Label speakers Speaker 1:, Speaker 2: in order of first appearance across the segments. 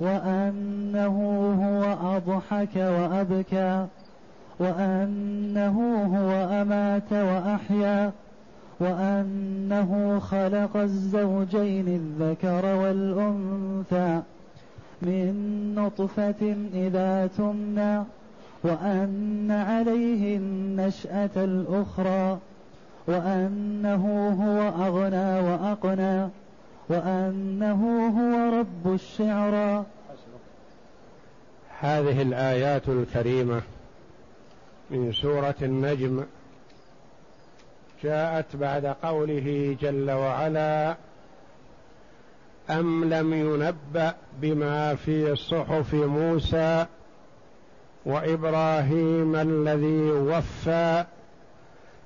Speaker 1: وأنه هو أضحك وأبكى وأنه هو أمات وأحيا وأنه خلق الزوجين الذكر والأنثى من نطفة إذا تمنى وأن عليه النشأة الأخرى وأنه هو أغنى وأقنى. وأنه هو رب الشعرى
Speaker 2: هذه الآيات الكريمة من سورة النجم جاءت بعد قوله جل وعلا أم لم ينبأ بما في صحف موسى وإبراهيم الذي وفى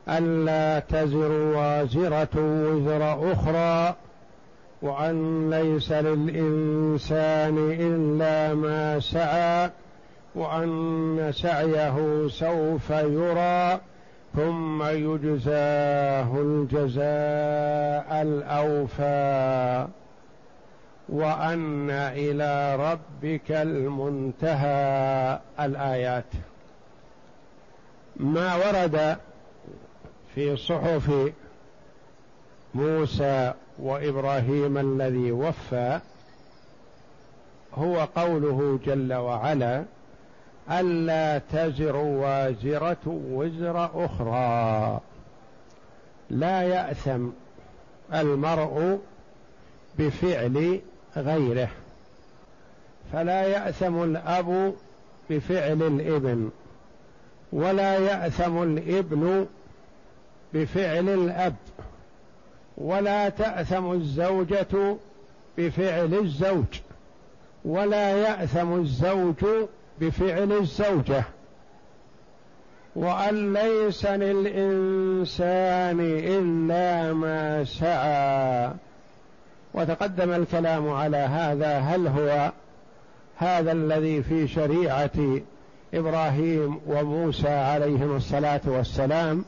Speaker 2: ألا تزر وازرة وزر أخرى؟ وأن ليس للإنسان إلا ما سعى وأن سعيه سوف يرى ثم يجزاه الجزاء الأوفى. وأن إلى ربك المنتهى الآيات. ما ورد في صحف موسى وإبراهيم الذي وفى هو قوله جل وعلا ألا تزر وازرة وزر أخرى. لا يأثم المرء بفعل غيره. فلا يأثم الأب بفعل الإبن ولا يأثم الإبن بفعل الأب. ولا تأثم الزوجة بفعل الزوج ولا يأثم الزوج بفعل الزوجة. وأن ليس للإنسان إلا ما سعى. وتقدم الكلام على هذا هل هو هذا الذي في شريعة إبراهيم وموسى عليهم الصلاة والسلام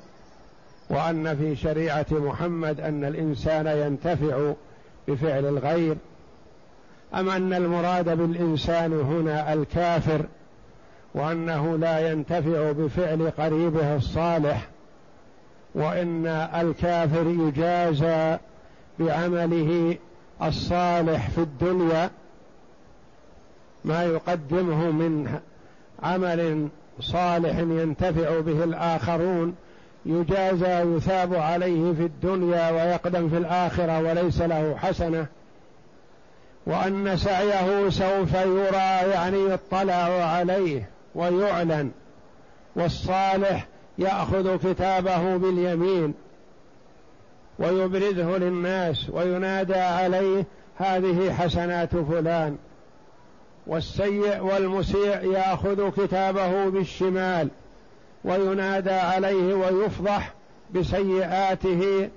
Speaker 2: وأن في شريعة محمد أن الإنسان ينتفع بفعل الغير أم أن المراد بالإنسان هنا الكافر وأنه لا ينتفع بفعل قريبه الصالح وإن الكافر يجازى بعمله الصالح في الدنيا ما يقدمه من عمل صالح ينتفع به الآخرون يجازى يثاب عليه في الدنيا ويقدم في الآخرة وليس له حسنة. وأن سعيه سوف يرى يعني يطلع عليه ويعلن. والصالح يأخذ كتابه باليمين ويبرزه للناس وينادى عليه هذه حسنات فلان. والسيء والمسيء يأخذ كتابه بالشمال وينادى عليه ويفضح بسيئاته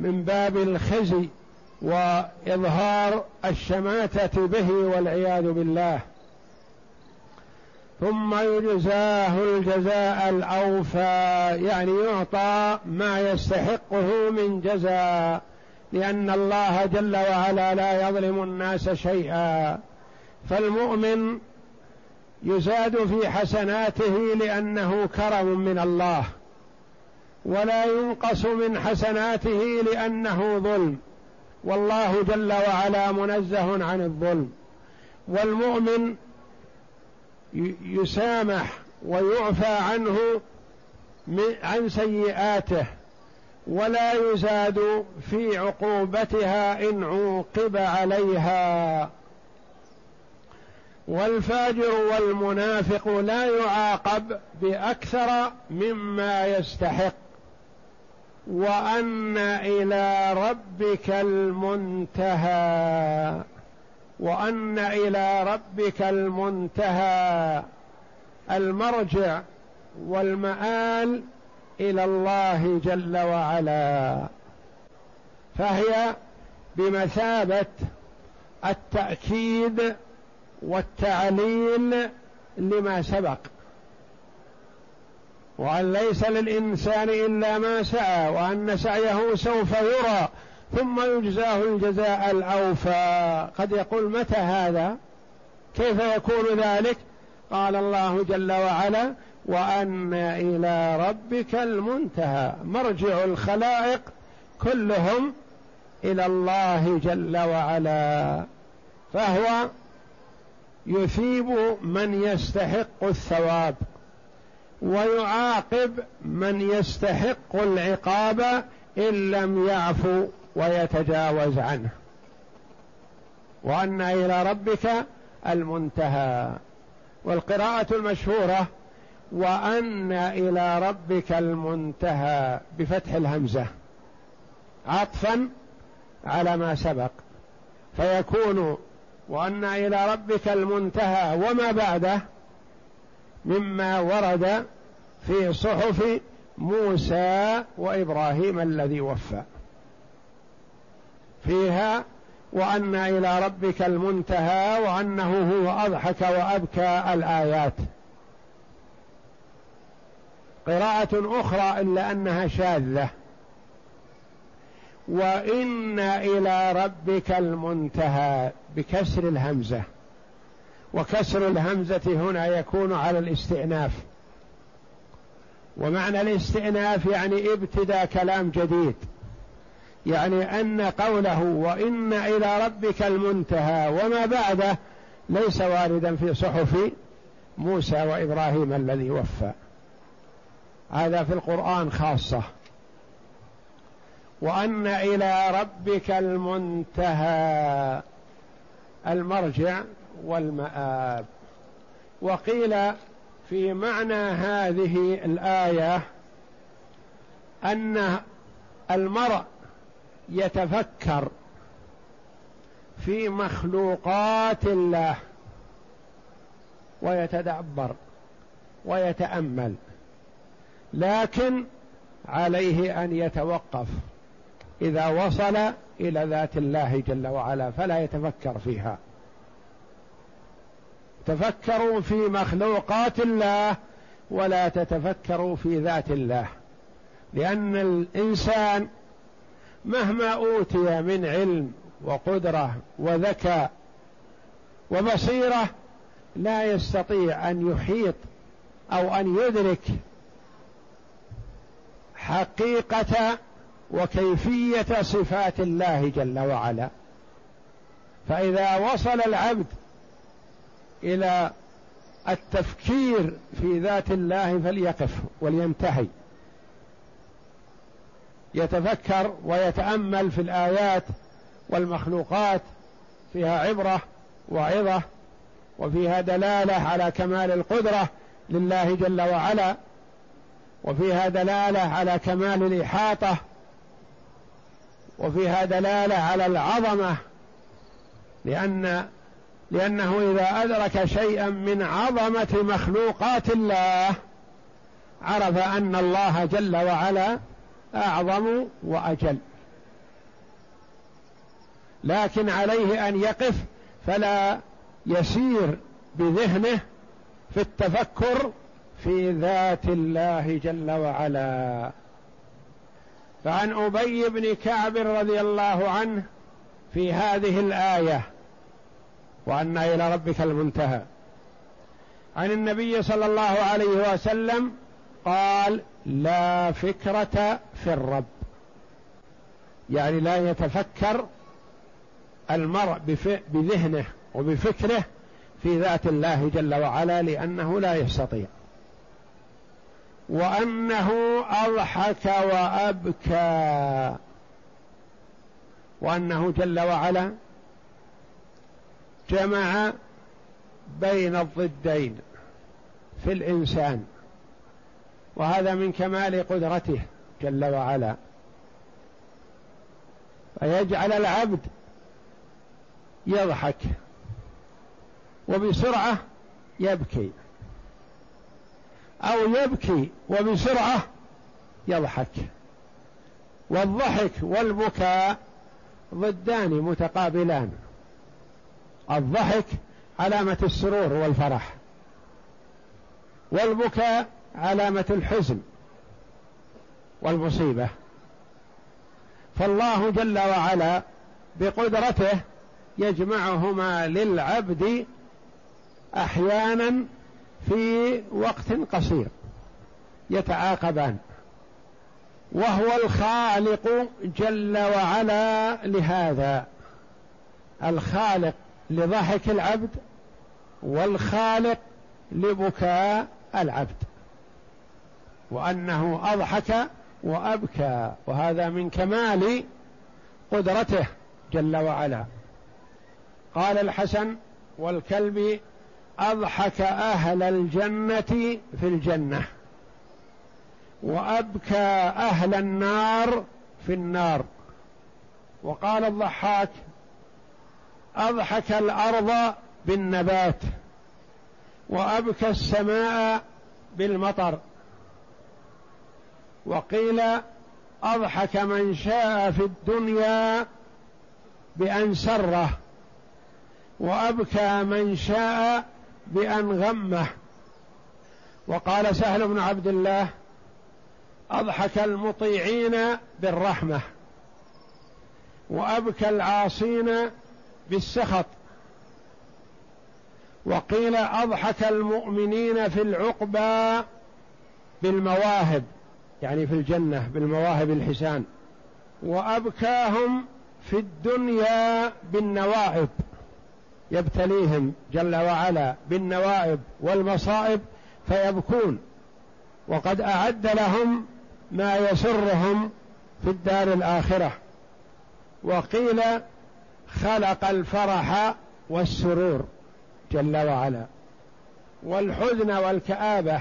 Speaker 2: من باب الخزي وإظهار الشماتة به والعياذ بالله. ثم يجزاه الجزاء الأوفى يعني يعطى ما يستحقه من جزاء لأن الله جل وعلا لا يظلم الناس شيئا. فالمؤمن يزاد في حسناته لأنه كرم من الله ولا ينقص من حسناته لأنه ظلم. والله جل وعلا منزه عن الظلم. والمؤمن يسامح ويعفى عنه عن سيئاته ولا يزاد في عقوبتها إن عوقب عليها. والفاجر والمنافق لا يعاقب بأكثر مما يستحق وأن إلى ربك المنتهى وأن إلى ربك المنتهى المرجع والمآل إلى الله جل وعلا. فهي بمثابة التأكيد والتعليل لما سبق. وأن ليس للإنسان إلا ما سعى وأن سعيه سوف يرى ثم يجزاه الجزاء الأوفى. قد يقول متى هذا؟ كيف يكون ذلك؟ قال الله جل وعلا وأن إلى ربك المنتهى. مرجع الخلائق كلهم إلى الله جل وعلا. فهو يثيب من يستحق الثواب ويعاقب من يستحق العقاب إن لم يعفو ويتجاوز عنه. وأن إلى ربك المنتهى. والقراءة المشهورة وأن إلى ربك المنتهى بفتح الهمزة عطفا على ما سبق. فيكون وأن إلى ربك المنتهى وما بعده مما ورد في صحف موسى وإبراهيم الذي وفى. فيها وأن إلى ربك المنتهى وأنه هو أضحك وأبكى الآيات. قراءة أخرى إلا أنها شاذة. وإن إلى ربك المنتهى بكسر الهمزة. وكسر الهمزة هنا يكون على الاستئناف. ومعنى الاستئناف يعني ابتداء كلام جديد. يعني أن قوله وإن إلى ربك المنتهى وما بعده ليس واردا في صحف موسى وإبراهيم الذي وفى. هذا في القرآن خاصة. وأن إلى ربك المنتهى. المرجع والمآب. وقيل في معنى هذه الآية أن المرء يتفكر في مخلوقات الله ويتدبر ويتأمل لكن عليه أن يتوقف. إذا وصل إلى ذات الله جل وعلا فلا يتفكر فيها. تفكروا في مخلوقات الله ولا تتفكروا في ذات الله. لأن الإنسان مهما أوتي من علم وقدرة وذكاء وبصيرة لا يستطيع أن يحيط أو أن يدرك حقيقة وكيفية صفات الله جل وعلا. فإذا وصل العبد إلى التفكير في ذات الله فليقف ولينتهي. يتفكر ويتأمل في الآيات والمخلوقات فيها عبرة وعظة وفيها دلالة على كمال القدرة لله جل وعلا وفيها دلالة على كمال الإحاطة وفيها دلالة على العظمة لأن لأنه إذا أدرك شيئا من عظمة مخلوقات الله عرف أن الله جل وعلا أعظم وأجل. لكن عليه أن يقف فلا يسير بذهنه في التفكر في ذات الله جل وعلا. فعن أبي بن كعب رضي الله عنه في هذه الآية وأن إلى ربك المنتهى. عن النبي صلى الله عليه وسلم قال لا فكرة في الرب. يعني لا يتفكر المرء بذهنه وبفكره في ذات الله جل وعلا لأنه لا يستطيع. وأنه أضحك وأبكى. وأنه جل وعلا جمع بين الضدين في الإنسان وهذا من كمال قدرته جل وعلا. فيجعل العبد يضحك وبسرعة يبكي. أو يبكي وبسرعة يضحك والضحك والبكاء ضدان متقابلان. الضحك علامة السرور والفرح والبكاء علامة الحزن والمصيبة. فالله جل وعلا بقدرته يجمعهما للعبد أحيانا في وقت قصير يتعاقبان. وهو الخالق جل وعلا لهذا. الخالق لضحك العبد والخالق لبكاء العبد. وأنه أضحك وأبكى وهذا من كمال قدرته جل وعلا. قال الحسن والكلب أضحك أهل الجنة في الجنة وأبكى أهل النار في النار. وقال الضحاك أضحك الأرض بالنبات وأبكى السماء بالمطر. وقيل أضحك من شاء في الدنيا بأن سره وأبكى من شاء بأن غمه. وقال سهل بن عبد الله أضحك المطيعين بالرحمة وأبكى العاصين بالسخط وقيل أضحك المؤمنين في العقبى بالمواهب يعني في الجنة بالمواهب الحسان وأبكاهم في الدنيا بالنوائب يبتليهم جل وعلا بالنوائب والمصائب فيبكون. وقد أعد لهم ما يسرهم في الدار الآخرة. وقيل خلق الفرح والسرور جل وعلا. والحزن والكآبة.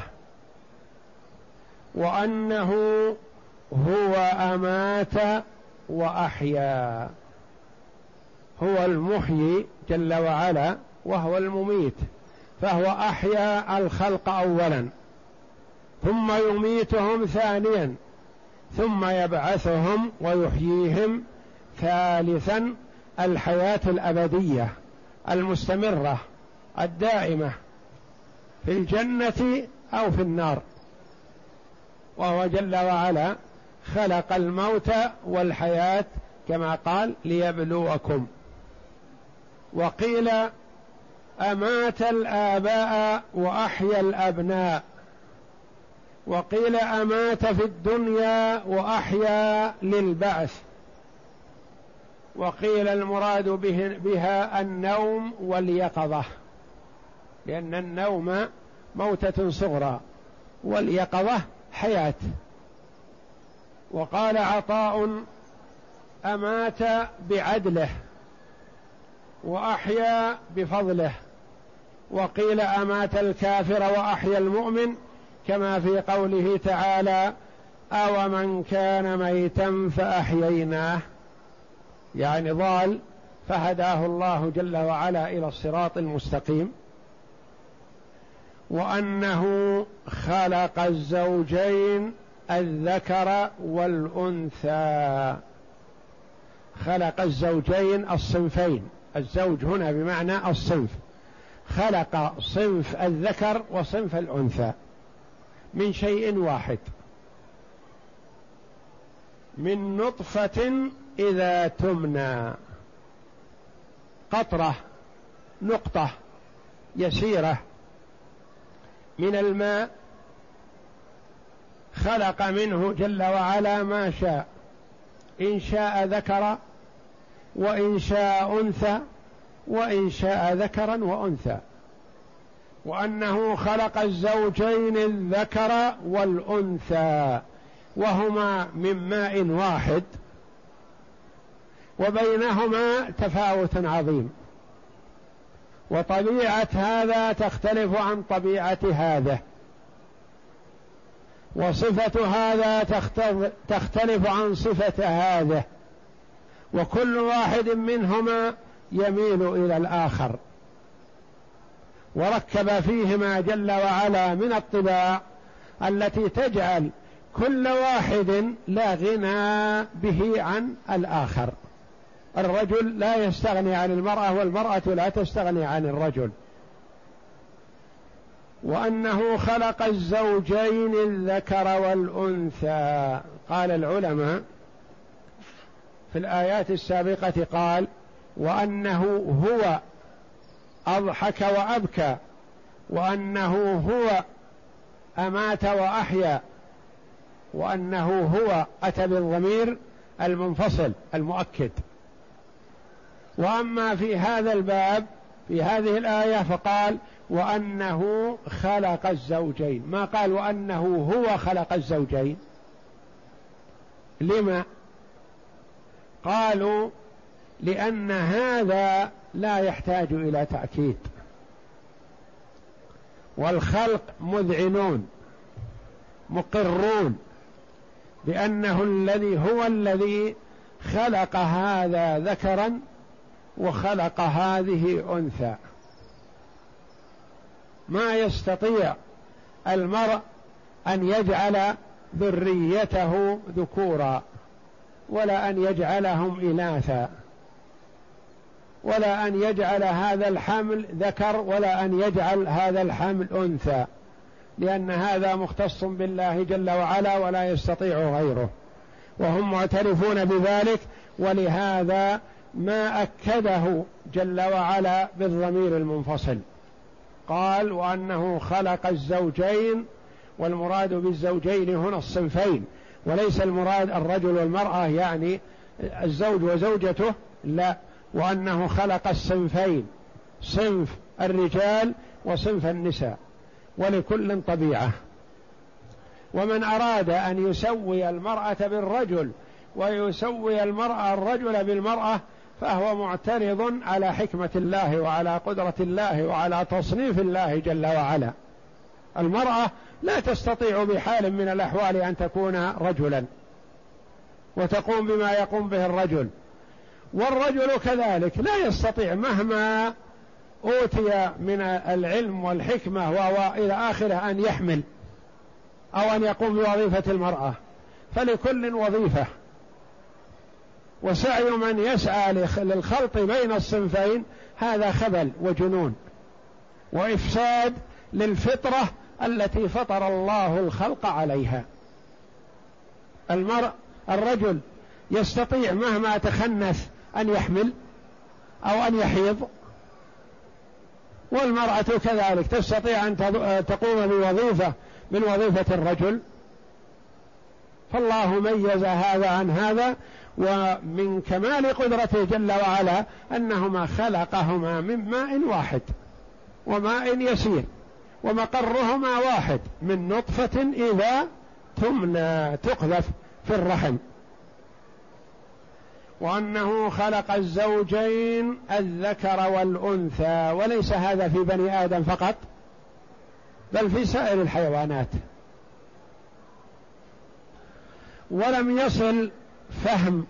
Speaker 2: وأنه هو أمات وأحيا. هو المحيي جل وعلا وهو المميت فهو أحيا الخلق اولا ثم يميتهم ثانيا ثم يبعثهم ويحييهم ثالثا الحياة الأبدية المستمرة الدائمة في الجنة أو في النار. وهو جل وعلا خلق الموت والحياة كما قال ليبلوكم. وقيل أمات الآباء وأحيا الأبناء. وقيل أمات في الدنيا وأحيا للبعث. وقيل المراد به بها النوم واليقظة. لأن النوم موتة صغرى واليقظة حياة. وقال عطاء أمات بعدله. وأحيا بفضله. وقيل أمات الكافر وأحيا المؤمن كما في قوله تعالى أو من كان ميتا فأحييناه. يعني ضال فهداه الله جل وعلا إلى الصراط المستقيم. وأنه خلق الزوجين الذكر والأنثى. خلق الزوجين الصنفين. الزوج هنا بمعنى الصنف. خلق صنف الذكر وصنف الأنثى من شيء واحد. من نطفة إذا تمنى. قطرة نقطة يسيرة. من الماء. خلق منه جل وعلا ما شاء. إن شاء ذكر وإن شاء أنثى وإن شاء ذكرا وأنثى. وأنه خلق الزوجين الذكر والأنثى وهما من ماء واحد وبينهما تفاوت عظيم. وطبيعة هذا تختلف عن طبيعة هذا. وصفة هذا تختلف عن صفة هذا. وكل واحد منهما يميل إلى الآخر. وركب فيهما جل وعلا من الطباع التي تجعل كل واحد لا غنى به عن الآخر. الرجل لا يستغني عن المرأة والمرأة لا تستغني عن الرجل. وأنه خلق الزوجين الذكر والأنثى. قال العلماء في الآيات السابقة قال وأنه هو أضحك وأبكى وأنه هو أمات وأحيا وأنه هو أتى بالضمير المنفصل المؤكد. وأما في هذا الباب في هذه الآية فقال وأنه خلق الزوجين. ما قال وأنه هو خلق الزوجين؟ لما؟ قالوا لأن هذا لا يحتاج إلى تأكيد. والخلق مذعنون مقرون بأنه الذي هو الذي خلق هذا ذكرا وخلق هذه أنثى. ما يستطيع المرء أن يجعل ذريته ذكورا. ولا أن يجعلهم إناثا ولا أن يجعل هذا الحمل ذكر ولا أن يجعل هذا الحمل أنثى لأن هذا مختص بالله جل وعلا ولا يستطيع غيره. وهم معترفون بذلك ولهذا ما أكده جل وعلا بالضمير المنفصل. قال وأنه خلق الزوجين والمراد بالزوجين هنا الصنفين. وليس المراد الرجل والمرأة يعني الزوج وزوجته لا وأنه خلق الصنفين صنف الرجال وصنف النساء ولكل طبيعة. ومن أراد أن يسوي المرأة بالرجل ويسوي المرأة الرجل بالمرأة فهو معترض على حكمة الله وعلى قدرة الله وعلى تصنيف الله جل وعلا. المرأة لا تستطيع بحال من الأحوال أن تكون رجلا وتقوم بما يقوم به الرجل. والرجل كذلك لا يستطيع مهما أوتي من العلم والحكمة والى آخره أن يحمل أو أن يقوم بوظيفة المرأة. فلكل وظيفة. وسعي من يسعى للخلط بين الصنفين هذا خبل وجنون. وإفساد للفطرة التي فطر الله الخلق عليها. المرء الرجل يستطيع مهما تخنث أن يحمل أو أن يحيض والمرأة كذلك تستطيع أن تقوم بوظيفة من وظيفة الرجل. فالله ميز هذا عن هذا ومن كمال قدرته جل وعلا أنهما خلقهما من ماء واحد وماء يسير. ومقرهما واحد من نطفة إذا تمنى تقذف في الرحم. وأنه خلق الزوجين الذكر والأنثى وليس هذا في بني آدم فقط بل في سائر الحيوانات. ولم يصل فهم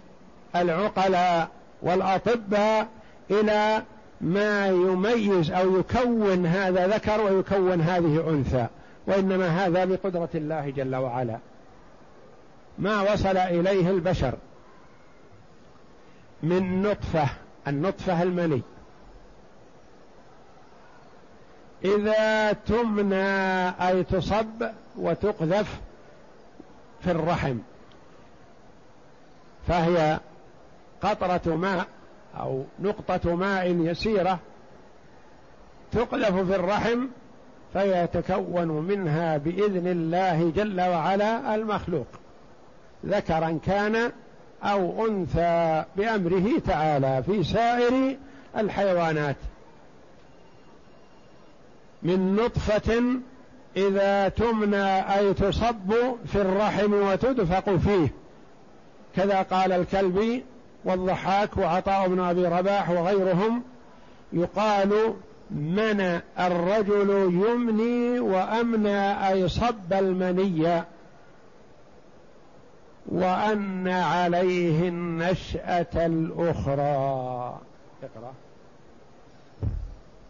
Speaker 2: العقلاء والأطباء إلى ما يميز أو يكون هذا ذكر ويكون هذه أنثى وإنما هذا بقدرة الله جل وعلا. ما وصل إليه البشر من نطفة النطفة المني إذا تمنى أي تصب وتقذف في الرحم فهي قطرة ماء. أو نقطة ماء يسيرة تقذف في الرحم فيتكون منها بإذن الله جل وعلا المخلوق ذكرا كان أو أنثى بأمره تعالى في سائر الحيوانات. من نطفة إذا تمنى أي تصب في الرحم وتدفق فيه كذا قال الكلبي والضحاك وعطاء بن أبي رباح وغيرهم يقال منى الرجل يمني وأمنى أي صب المني وأن عليه النشأة الأخرى. اقرأ.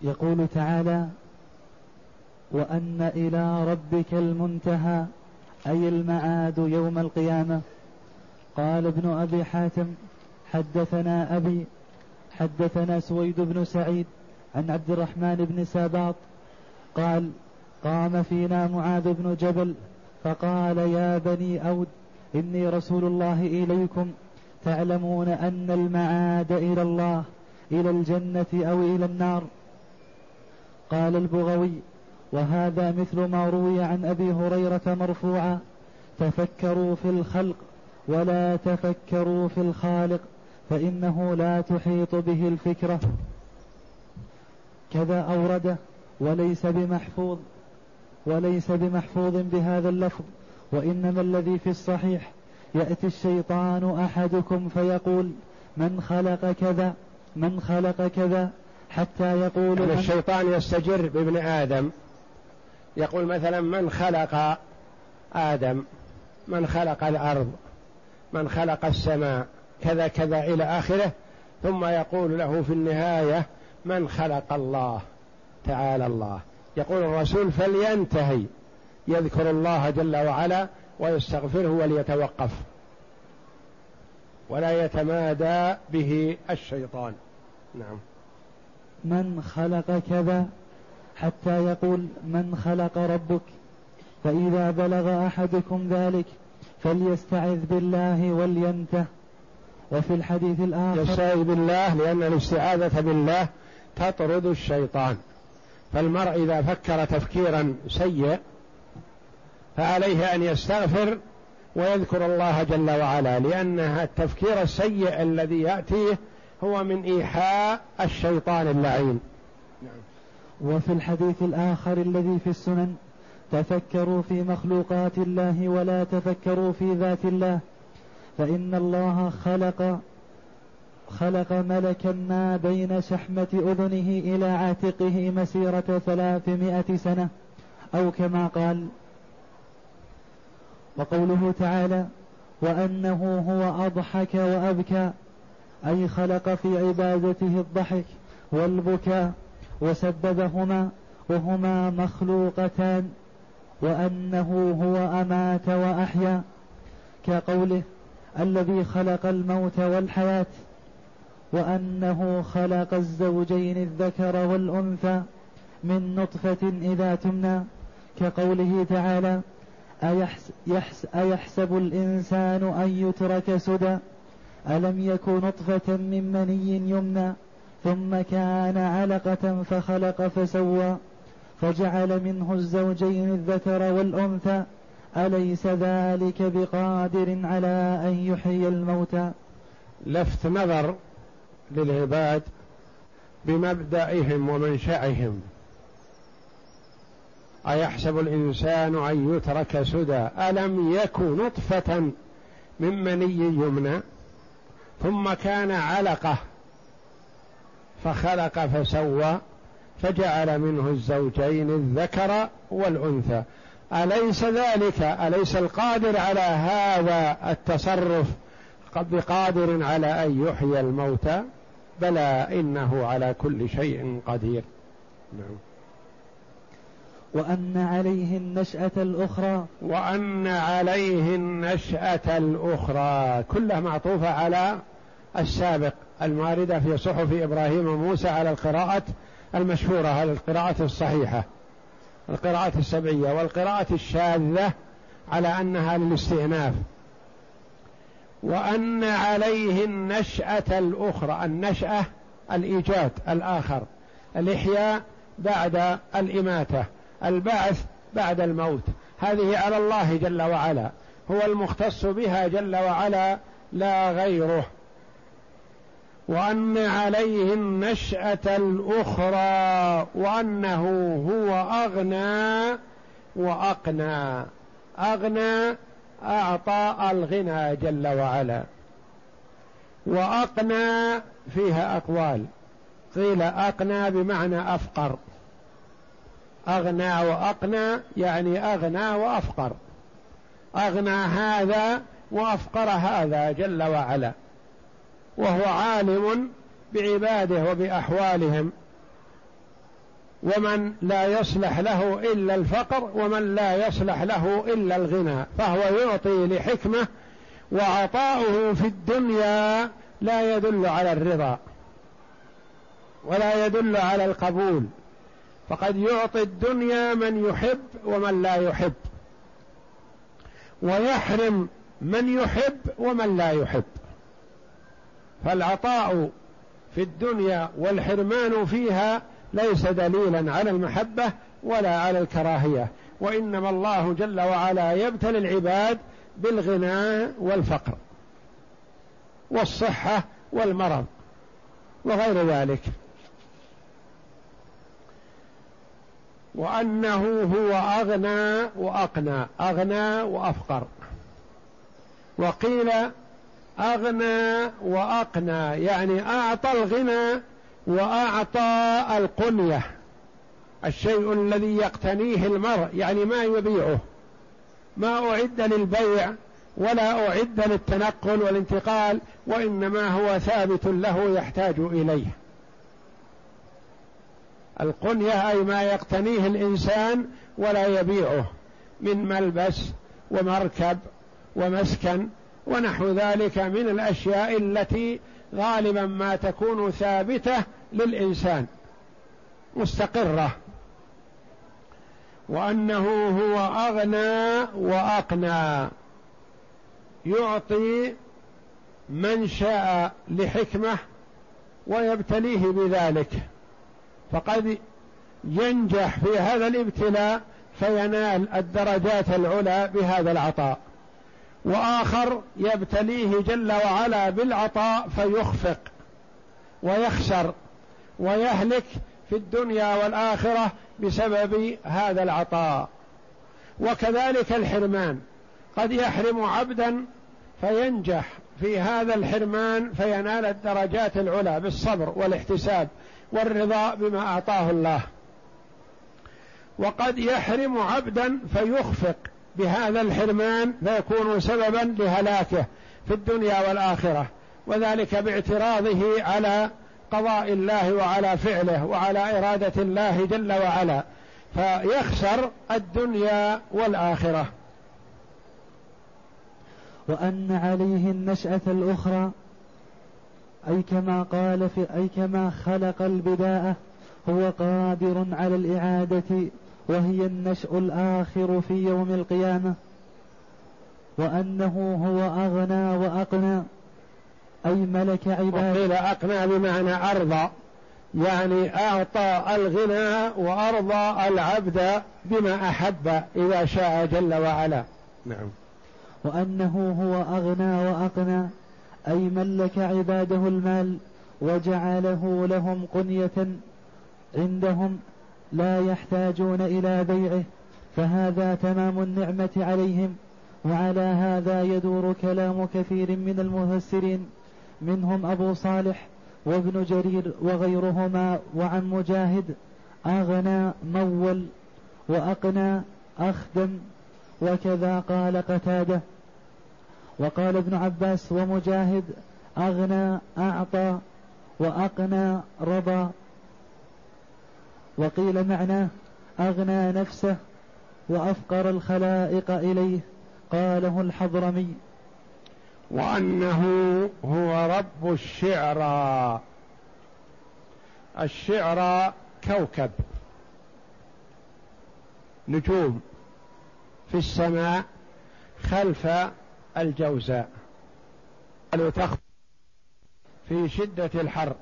Speaker 1: يقول تعالى وأن إلى ربك المنتهى أي المعاد يوم القيامة. قال ابن أبي حاتم حدثنا أبي حدثنا سويد بن سعيد عن عبد الرحمن بن ساباط قال قام فينا معاذ بن جبل فقال يا بني أود إني رسول الله إليكم تعلمون أن المعاد إلى الله إلى الجنة أو إلى النار. قال البغوي وهذا مثل ما روي عن أبي هريرة مرفوعا تفكروا في الخلق ولا تفكروا في الخالق. فإنه لا تحيط به الفكرة. كذا أورده وليس بمحفوظ وليس بمحفوظ بهذا اللفظ وإنما الذي في الصحيح يأتي الشيطان أحدكم فيقول من خلق كذا من خلق كذا حتى يقول
Speaker 2: يعني الشيطان يستجر بابن آدم. يقول مثلا من خلق آدم من خلق الأرض من خلق السماء. كذا كذا إلى آخره ثم يقول له في النهاية من خلق الله؟ تعالى الله. يقول الرسول فلينتهي. يذكر الله جل وعلا ويستغفره وليتوقف. ولا يتمادى به الشيطان. نعم.
Speaker 1: من خلق كذا؟ حتى يقول من خلق ربك؟ فإذا بلغ أحدكم ذلك فليستعذ بالله ولينته. وفي الحديث الآخر
Speaker 2: يستعذ بالله لأن الاستعاذة بالله تطرد الشيطان. فالمرء إذا فكر تفكيرا سيء فعليه أن يستغفر ويذكر الله جل وعلا لأن التفكير السيء الذي يأتيه هو من إيحاء الشيطان اللعين.
Speaker 1: نعم. وفي الحديث الآخر الذي في السنن تفكروا في مخلوقات الله ولا تفكروا في ذات الله. فإن الله خلق خلق ملكا ما بين شحمة أذنه إلى عاتقه مسيرة ثلاثمائة سنة أو كما قال وقوله تعالى وأنه هو أضحك وأبكى أي خلق في عبادته الضحك والبكاء وسببهما وهما مخلوقتان وأنه هو أمات وأحيا كقوله الذي خلق الموت والحياة وأنه خلق الزوجين الذكر والأنثى من نطفة إذا تمنى كقوله تعالى أيحس يحس أيحسب الإنسان أن يترك سدى؟ ألم يك نطفة من مني يمنى ثم كان علقة فخلق فسوى فجعل منه الزوجين الذكر والأنثى أليس ذلك بقادر على أن يحيي الموتى؟
Speaker 2: لفت نظر للعباد بمبدأهم ومنشأهم. أيحسب الإنسان أن يترك سدى؟ ألم يك نطفة من مني يمنى؟ ثم كان علقة فخلق فسوى فجعل منه الزوجين الذكر والأنثى. أليس ذلك؟ أليس القادر على هذا التصرف بقادر على أن يحيي الموتى بلى إنه على كل شيء قدير. نعم.
Speaker 1: وأن عليه النشأة الأخرى.
Speaker 2: وأن عليه النشأة الأخرى كلها معطوفة على السابق الماردة في صحف إبراهيم وموسى على القراءة المشهورة على القراءة الصحيحة. القراءة السبعية والقراءة الشاذة على أنها للاستئناف. وأن عليه النشأة الأخرى النشأة الإيجاد الآخر الإحياء بعد الإماتة البعث بعد الموت. هذه على الله جل وعلا هو المختص بها جل وعلا لا غيره. وأن عليه النشأة الأخرى وأنه هو أغنى وأقنى. أغنى أعطى الغنى جل وعلا. وأقنى فيها أقوال. قيل أقنى بمعنى أفقر. أغنى وأقنى يعني أغنى وأفقر. أغنى هذا وأفقر هذا جل وعلا. وهو عالم بعباده وبأحوالهم. ومن لا يصلح له إلا الفقر ومن لا يصلح له إلا الغنى. فهو يعطي لحكمة وعطاؤه في الدنيا لا يدل على الرضا ولا يدل على القبول. فقد يعطي الدنيا من يحب ومن لا يحب ويحرم من يحب ومن لا يحب. فالعطاء في الدنيا والحرمان فيها ليس دليلا على المحبة ولا على الكراهية وإنما الله جل وعلا يبتلي العباد بالغنى والفقر والصحة والمرض وغير ذلك. وأنه هو أغنى وأقنى أغنى وأفقر. وقيل أغنى وأقنى يعني أعطى الغنى وأعطى القنية. الشيء الذي يقتنيه المرء يعني ما يبيعه. ما أعد للبيع ولا أعد للتنقل والانتقال وإنما هو ثابت له يحتاج إليه. القنية أي ما يقتنيه الإنسان ولا يبيعه من ملبس ومركب ومسكن ونحو ذلك من الأشياء التي غالبا ما تكون ثابتة للإنسان مستقرة وأنه هو أغنى وأقنى يعطي من شاء لحكمة ويبتليه بذلك. فقد ينجح في هذا الابتلاء فينال الدرجات العلى بهذا العطاء. وآخر يبتليه جل وعلا بالعطاء فيخفق ويخسر ويهلك في الدنيا والآخرة بسبب هذا العطاء. وكذلك الحرمان قد يحرم عبدا فينجح في هذا الحرمان فينال الدرجات العلى بالصبر والاحتساب والرضا بما أعطاه الله. وقد يحرم عبدا فيخفق بهذا الحرمان فيكون سببا لهلاكه في الدنيا والآخرة وذلك باعتراضه على قضاء الله وعلى فعله وعلى إرادة الله جل وعلا فيخسر الدنيا والآخرة.
Speaker 1: وأن عليه النشأة الأخرى أي كما قال في أي كما خلق البداءة هو قادر على الإعادة وهي النشأ الآخر في يوم القيامة وأنه هو أغنى وأقنى أي ملك عباده.
Speaker 2: وقيل أقنى بمعنى أرضى يعني أعطى الغنى وأرضى العبد بما أحب إذا شاء جل وعلا. نعم.
Speaker 1: وأنه هو أغنى وأقنى أي ملك عباده المال وجعله لهم قنية عندهم لا يحتاجون إلى بيعه فهذا تمام النعمة عليهم وعلى هذا يدور كلام كثير من المفسرين منهم أبو صالح وابن جرير وغيرهما وعن مجاهد أغنى مول وأقنى أخدم وكذا قال قتادة. وقال ابن عباس ومجاهد أغنى أعطى وأقنى رضى. وقيل معناه أغنى نفسه وأفقر الخلائق إليه قاله الحضرمي.
Speaker 2: وأنه هو رب الشعرى الشعرى كوكب. نجوم في السماء خلف الجوزاء. في شدة الحر.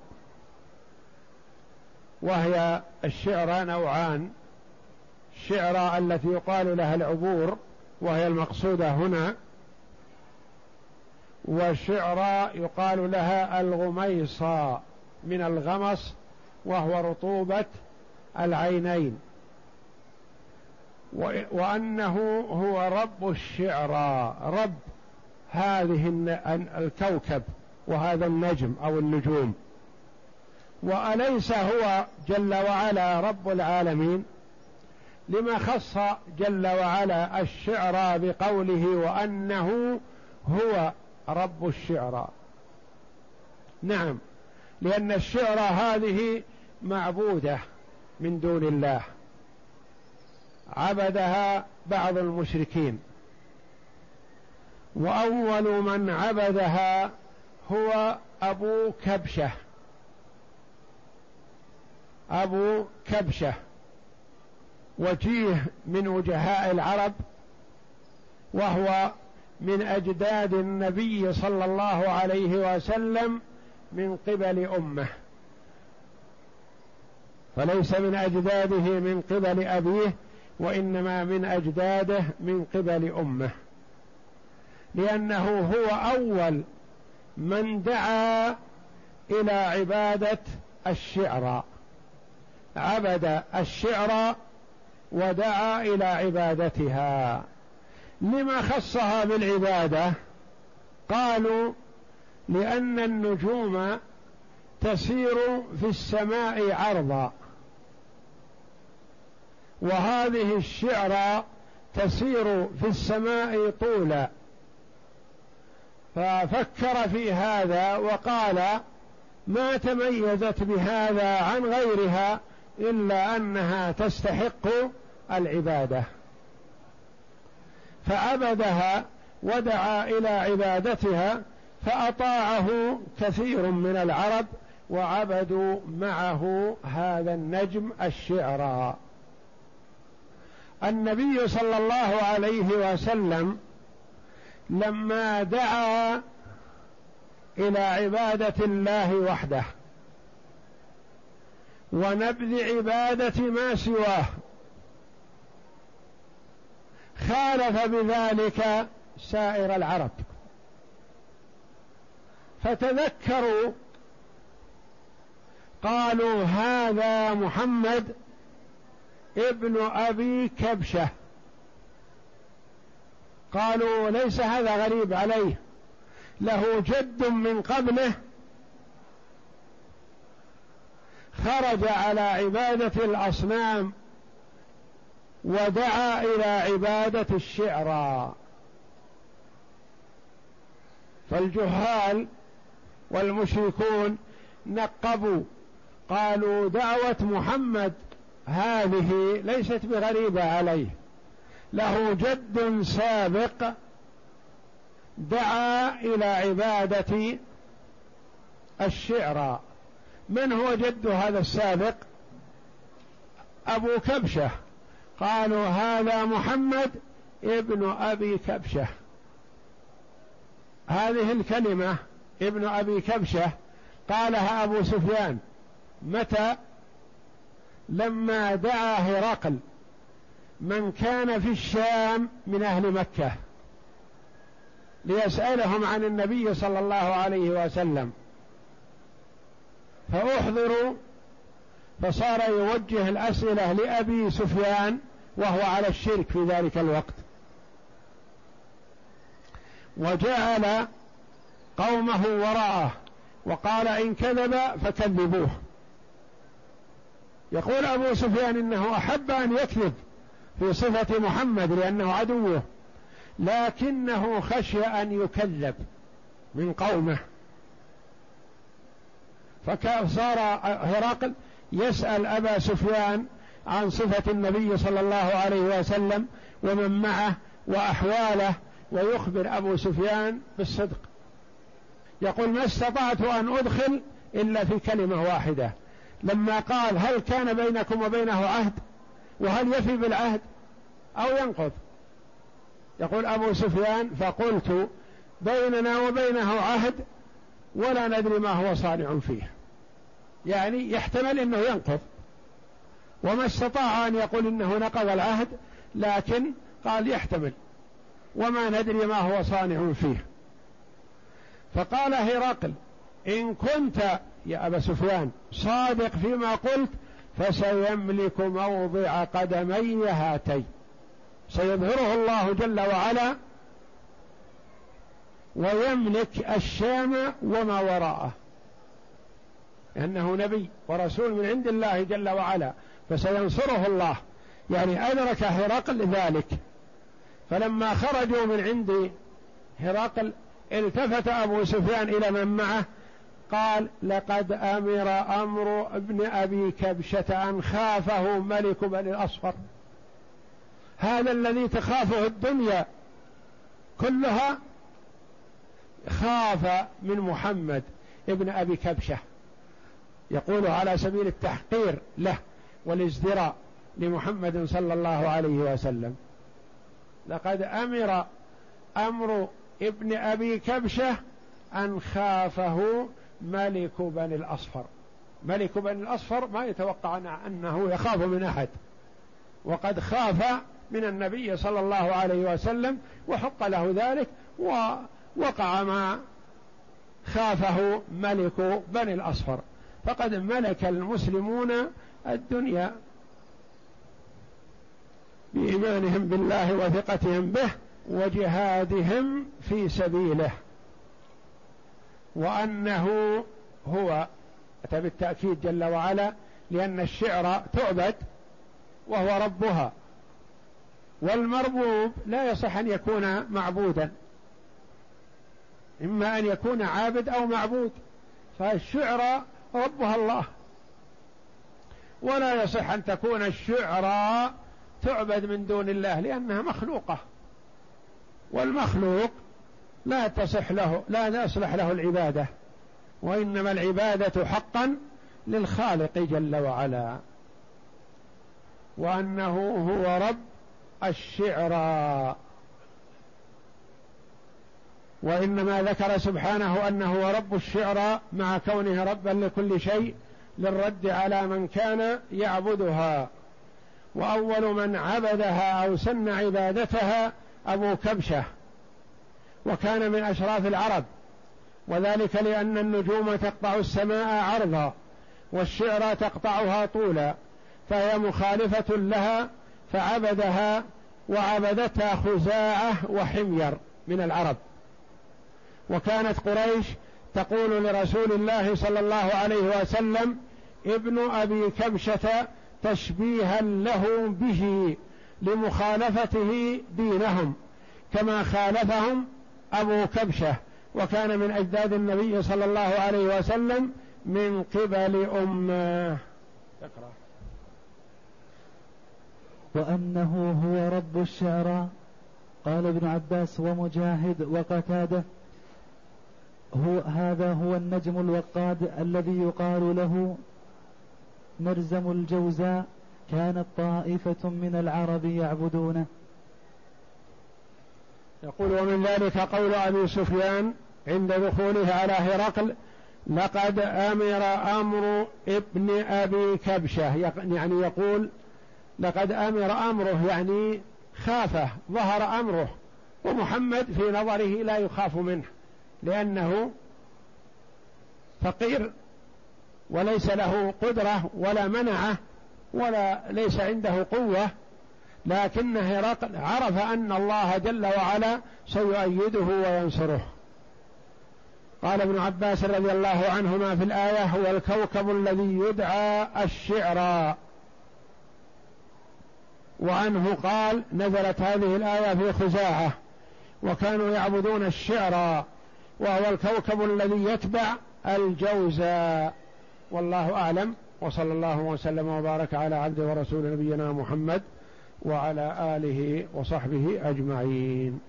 Speaker 2: وهي الشعرى نوعان. الشعرى التي يقال لها العبور وهي المقصودة هنا. وشعرى يقال لها الغميصة من الغمص وهو رطوبة العينين. وأنه هو رب الشعرى رب هذه الكوكب وهذا النجم أو النجوم. وأليس هو جل وعلا رب العالمين؟ لما خص جل وعلا الشعر بقوله وأنه هو رب الشعرى نعم لأن الشعرى هذه معبودة من دون الله. عبدها بعض المشركين. وأول من عبدها هو أبو كبشة. أبو كبشة وجيه من وجهاء العرب وهو من أجداد النبي صلى الله عليه وسلم من قبل أمه. فليس من أجداده من قبل أبيه وإنما من أجداده من قبل أمه. لأنه هو أول من دعا إلى عبادة الشعر عبد الشعر ودعا إلى عبادتها. لما خصها بالعبادة؟ قالوا لأن النجوم تسير في السماء عرضا وهذه الشعرى تسير في السماء طولا. ففكر في هذا وقال ما تميزت بهذا عن غيرها إلا أنها تستحق العبادة. فعبدها ودعا إلى عبادتها فأطاعه كثير من العرب وعبدوا معه هذا النجم الشعرى النبي صلى الله عليه وسلم لما دعا إلى عبادة الله وحده ونبذ عبادة ما سواه. خالف بذلك سائر العرب. فتذكروا قالوا هذا محمد ابن أبي كبشة. قالوا ليس هذا غريب عليه. له جد من قبله خرج على عبادة الأصنام ودعا إلى عبادة الشعرى فالجهال والمشركون نقبوا قالوا دعوة محمد هذه ليست بغريبة عليه له جد سابق دعا إلى عبادة الشعرى من هو جد هذا السابق؟ أبو كبشة. قالوا هذا محمد ابن أبي كبشة. هذه الكلمة ابن أبي كبشة قالها أبو سفيان. متى؟ لما دعا هرقل. من كان في الشام من أهل مكة. ليسألهم عن النبي صلى الله عليه وسلم. فاحضروا فصار يوجه الأسئلة لأبي سفيان وهو على الشرك في ذلك الوقت. وجعل قومه وراءه وقال إن كذب فكذبوه. يقول أبو سفيان إنه أحب أن يكذب في صفة محمد لأنه عدوه لكنه خشي أن يكذب من قومه. فصار هرقل يسأل أبا سفيان عن صفة النبي صلى الله عليه وسلم ومن معه وأحواله ويخبر أبو سفيان بالصدق. يقول ما استطعت أن أدخل إلا في كلمة واحدة. لما قال هل كان بينكم وبينه عهد؟ وهل يفي بالعهد؟ أو ينقض؟ يقول أبو سفيان فقلت بيننا وبينه عهد ولا ندري ما هو صانع فيه. يعني يحتمل إنه ينقض. وما استطاع أن يقول إنه نقض العهد لكن قال يحتمل. وما ندري ما هو صانع فيه. فقال هرقل إن كنت يا أبا سفيان صادق فيما قلت فسيملك موضع قدمي هاتين. سيظهره الله جل وعلا ويملك الشام وما وراءه. لأنه نبي ورسول من عند الله جل وعلا فسينصره الله. يعني أدرك هرقل ذلك. فلما خرجوا من عند هرقل التفت أبو سفيان إلى من معه قال لقد أمر أمر ابن أبي كبشة أن خافه ملك بني الأصفر. هذا الذي تخافه الدنيا كلها خاف من محمد ابن أبي كبشة. يقول على سبيل التحقير له والازدراء لمحمد صلى الله عليه وسلم. لقد أمر أمر ابن أبي كبشة أن خافه ملك بني الأصفر. ملك بني الأصفر ما يتوقع أنه يخاف من أحد. وقد خاف من النبي صلى الله عليه وسلم وحق له ذلك ووقع ما خافه ملك بني الأصفر. فقد ملك المسلمون الدنيا بإيمانهم بالله وثقتهم به وجهادهم في سبيله. وأنه هو أتى بالتأكيد جل وعلا لأن الشعر تعبد وهو ربها. والمربوب لا يصح أن يكون معبودا. إما أن يكون عابد أو معبود. فالشعر ربها الله. ولا يصح أن تكون الشعراء تعبد من دون الله لأنها مخلوقة. والمخلوق لا تصح له لا يصلح له العبادة. وإنما العبادة حقا للخالق جل وعلا. وأنه هو رب الشعرى وإنما ذكر سبحانه هو رب الشعرى مع كونه ربا لكل شيء للرد على من كان يعبدها. وأول من عبدها أو سن عبادتها أبو كبشة وكان من أشراف العرب. وذلك لأن النجوم تقطع السماء عرضا والشعر تقطعها طولا فهي مخالفة لها فعبدها وعبدتها خزاعة وحمير من العرب. وكانت قريش تقول لرسول الله صلى الله عليه وسلم ابن أبي كبشة تشبيها له به لمخالفته دينهم كما خالفهم أبو كبشة وكان من أجداد النبي صلى الله عليه وسلم من قبل أمة.
Speaker 1: تقرأ وأنه هو رب الشعراء. قال ابن عباس ومجاهد وقتادة هذا هو النجم الوقاد الذي يقال له مرزم الجوزاء. كانت طائفة من العرب يعبدونه.
Speaker 2: يقول ومن ذلك قول أبي سفيان عند دخوله على هرقل لقد أمر أمر ابن أبي كبشة. يعني يقول لقد أمر أمره. يعني خافه ظهر أمره ومحمد في نظره لا يخاف منه لأنه فقير وليس له قدرة ولا منعة ولا ليس عنده قوة لكن هرقل عرف أن الله جل وعلا سيؤيده وينصره. قال ابن عباس رضي الله عنهما في الآية هو الكوكب الذي يدعى الشعرى وعنه قال نزلت هذه الآية في خزاعة وكانوا يعبدون الشعرى وهو الكوكب الذي يتبع الجوزاء. والله أعلم. وصلى الله وسلم وبارك على عبد ورسول نبينا محمد وعلى آله وصحبه أجمعين.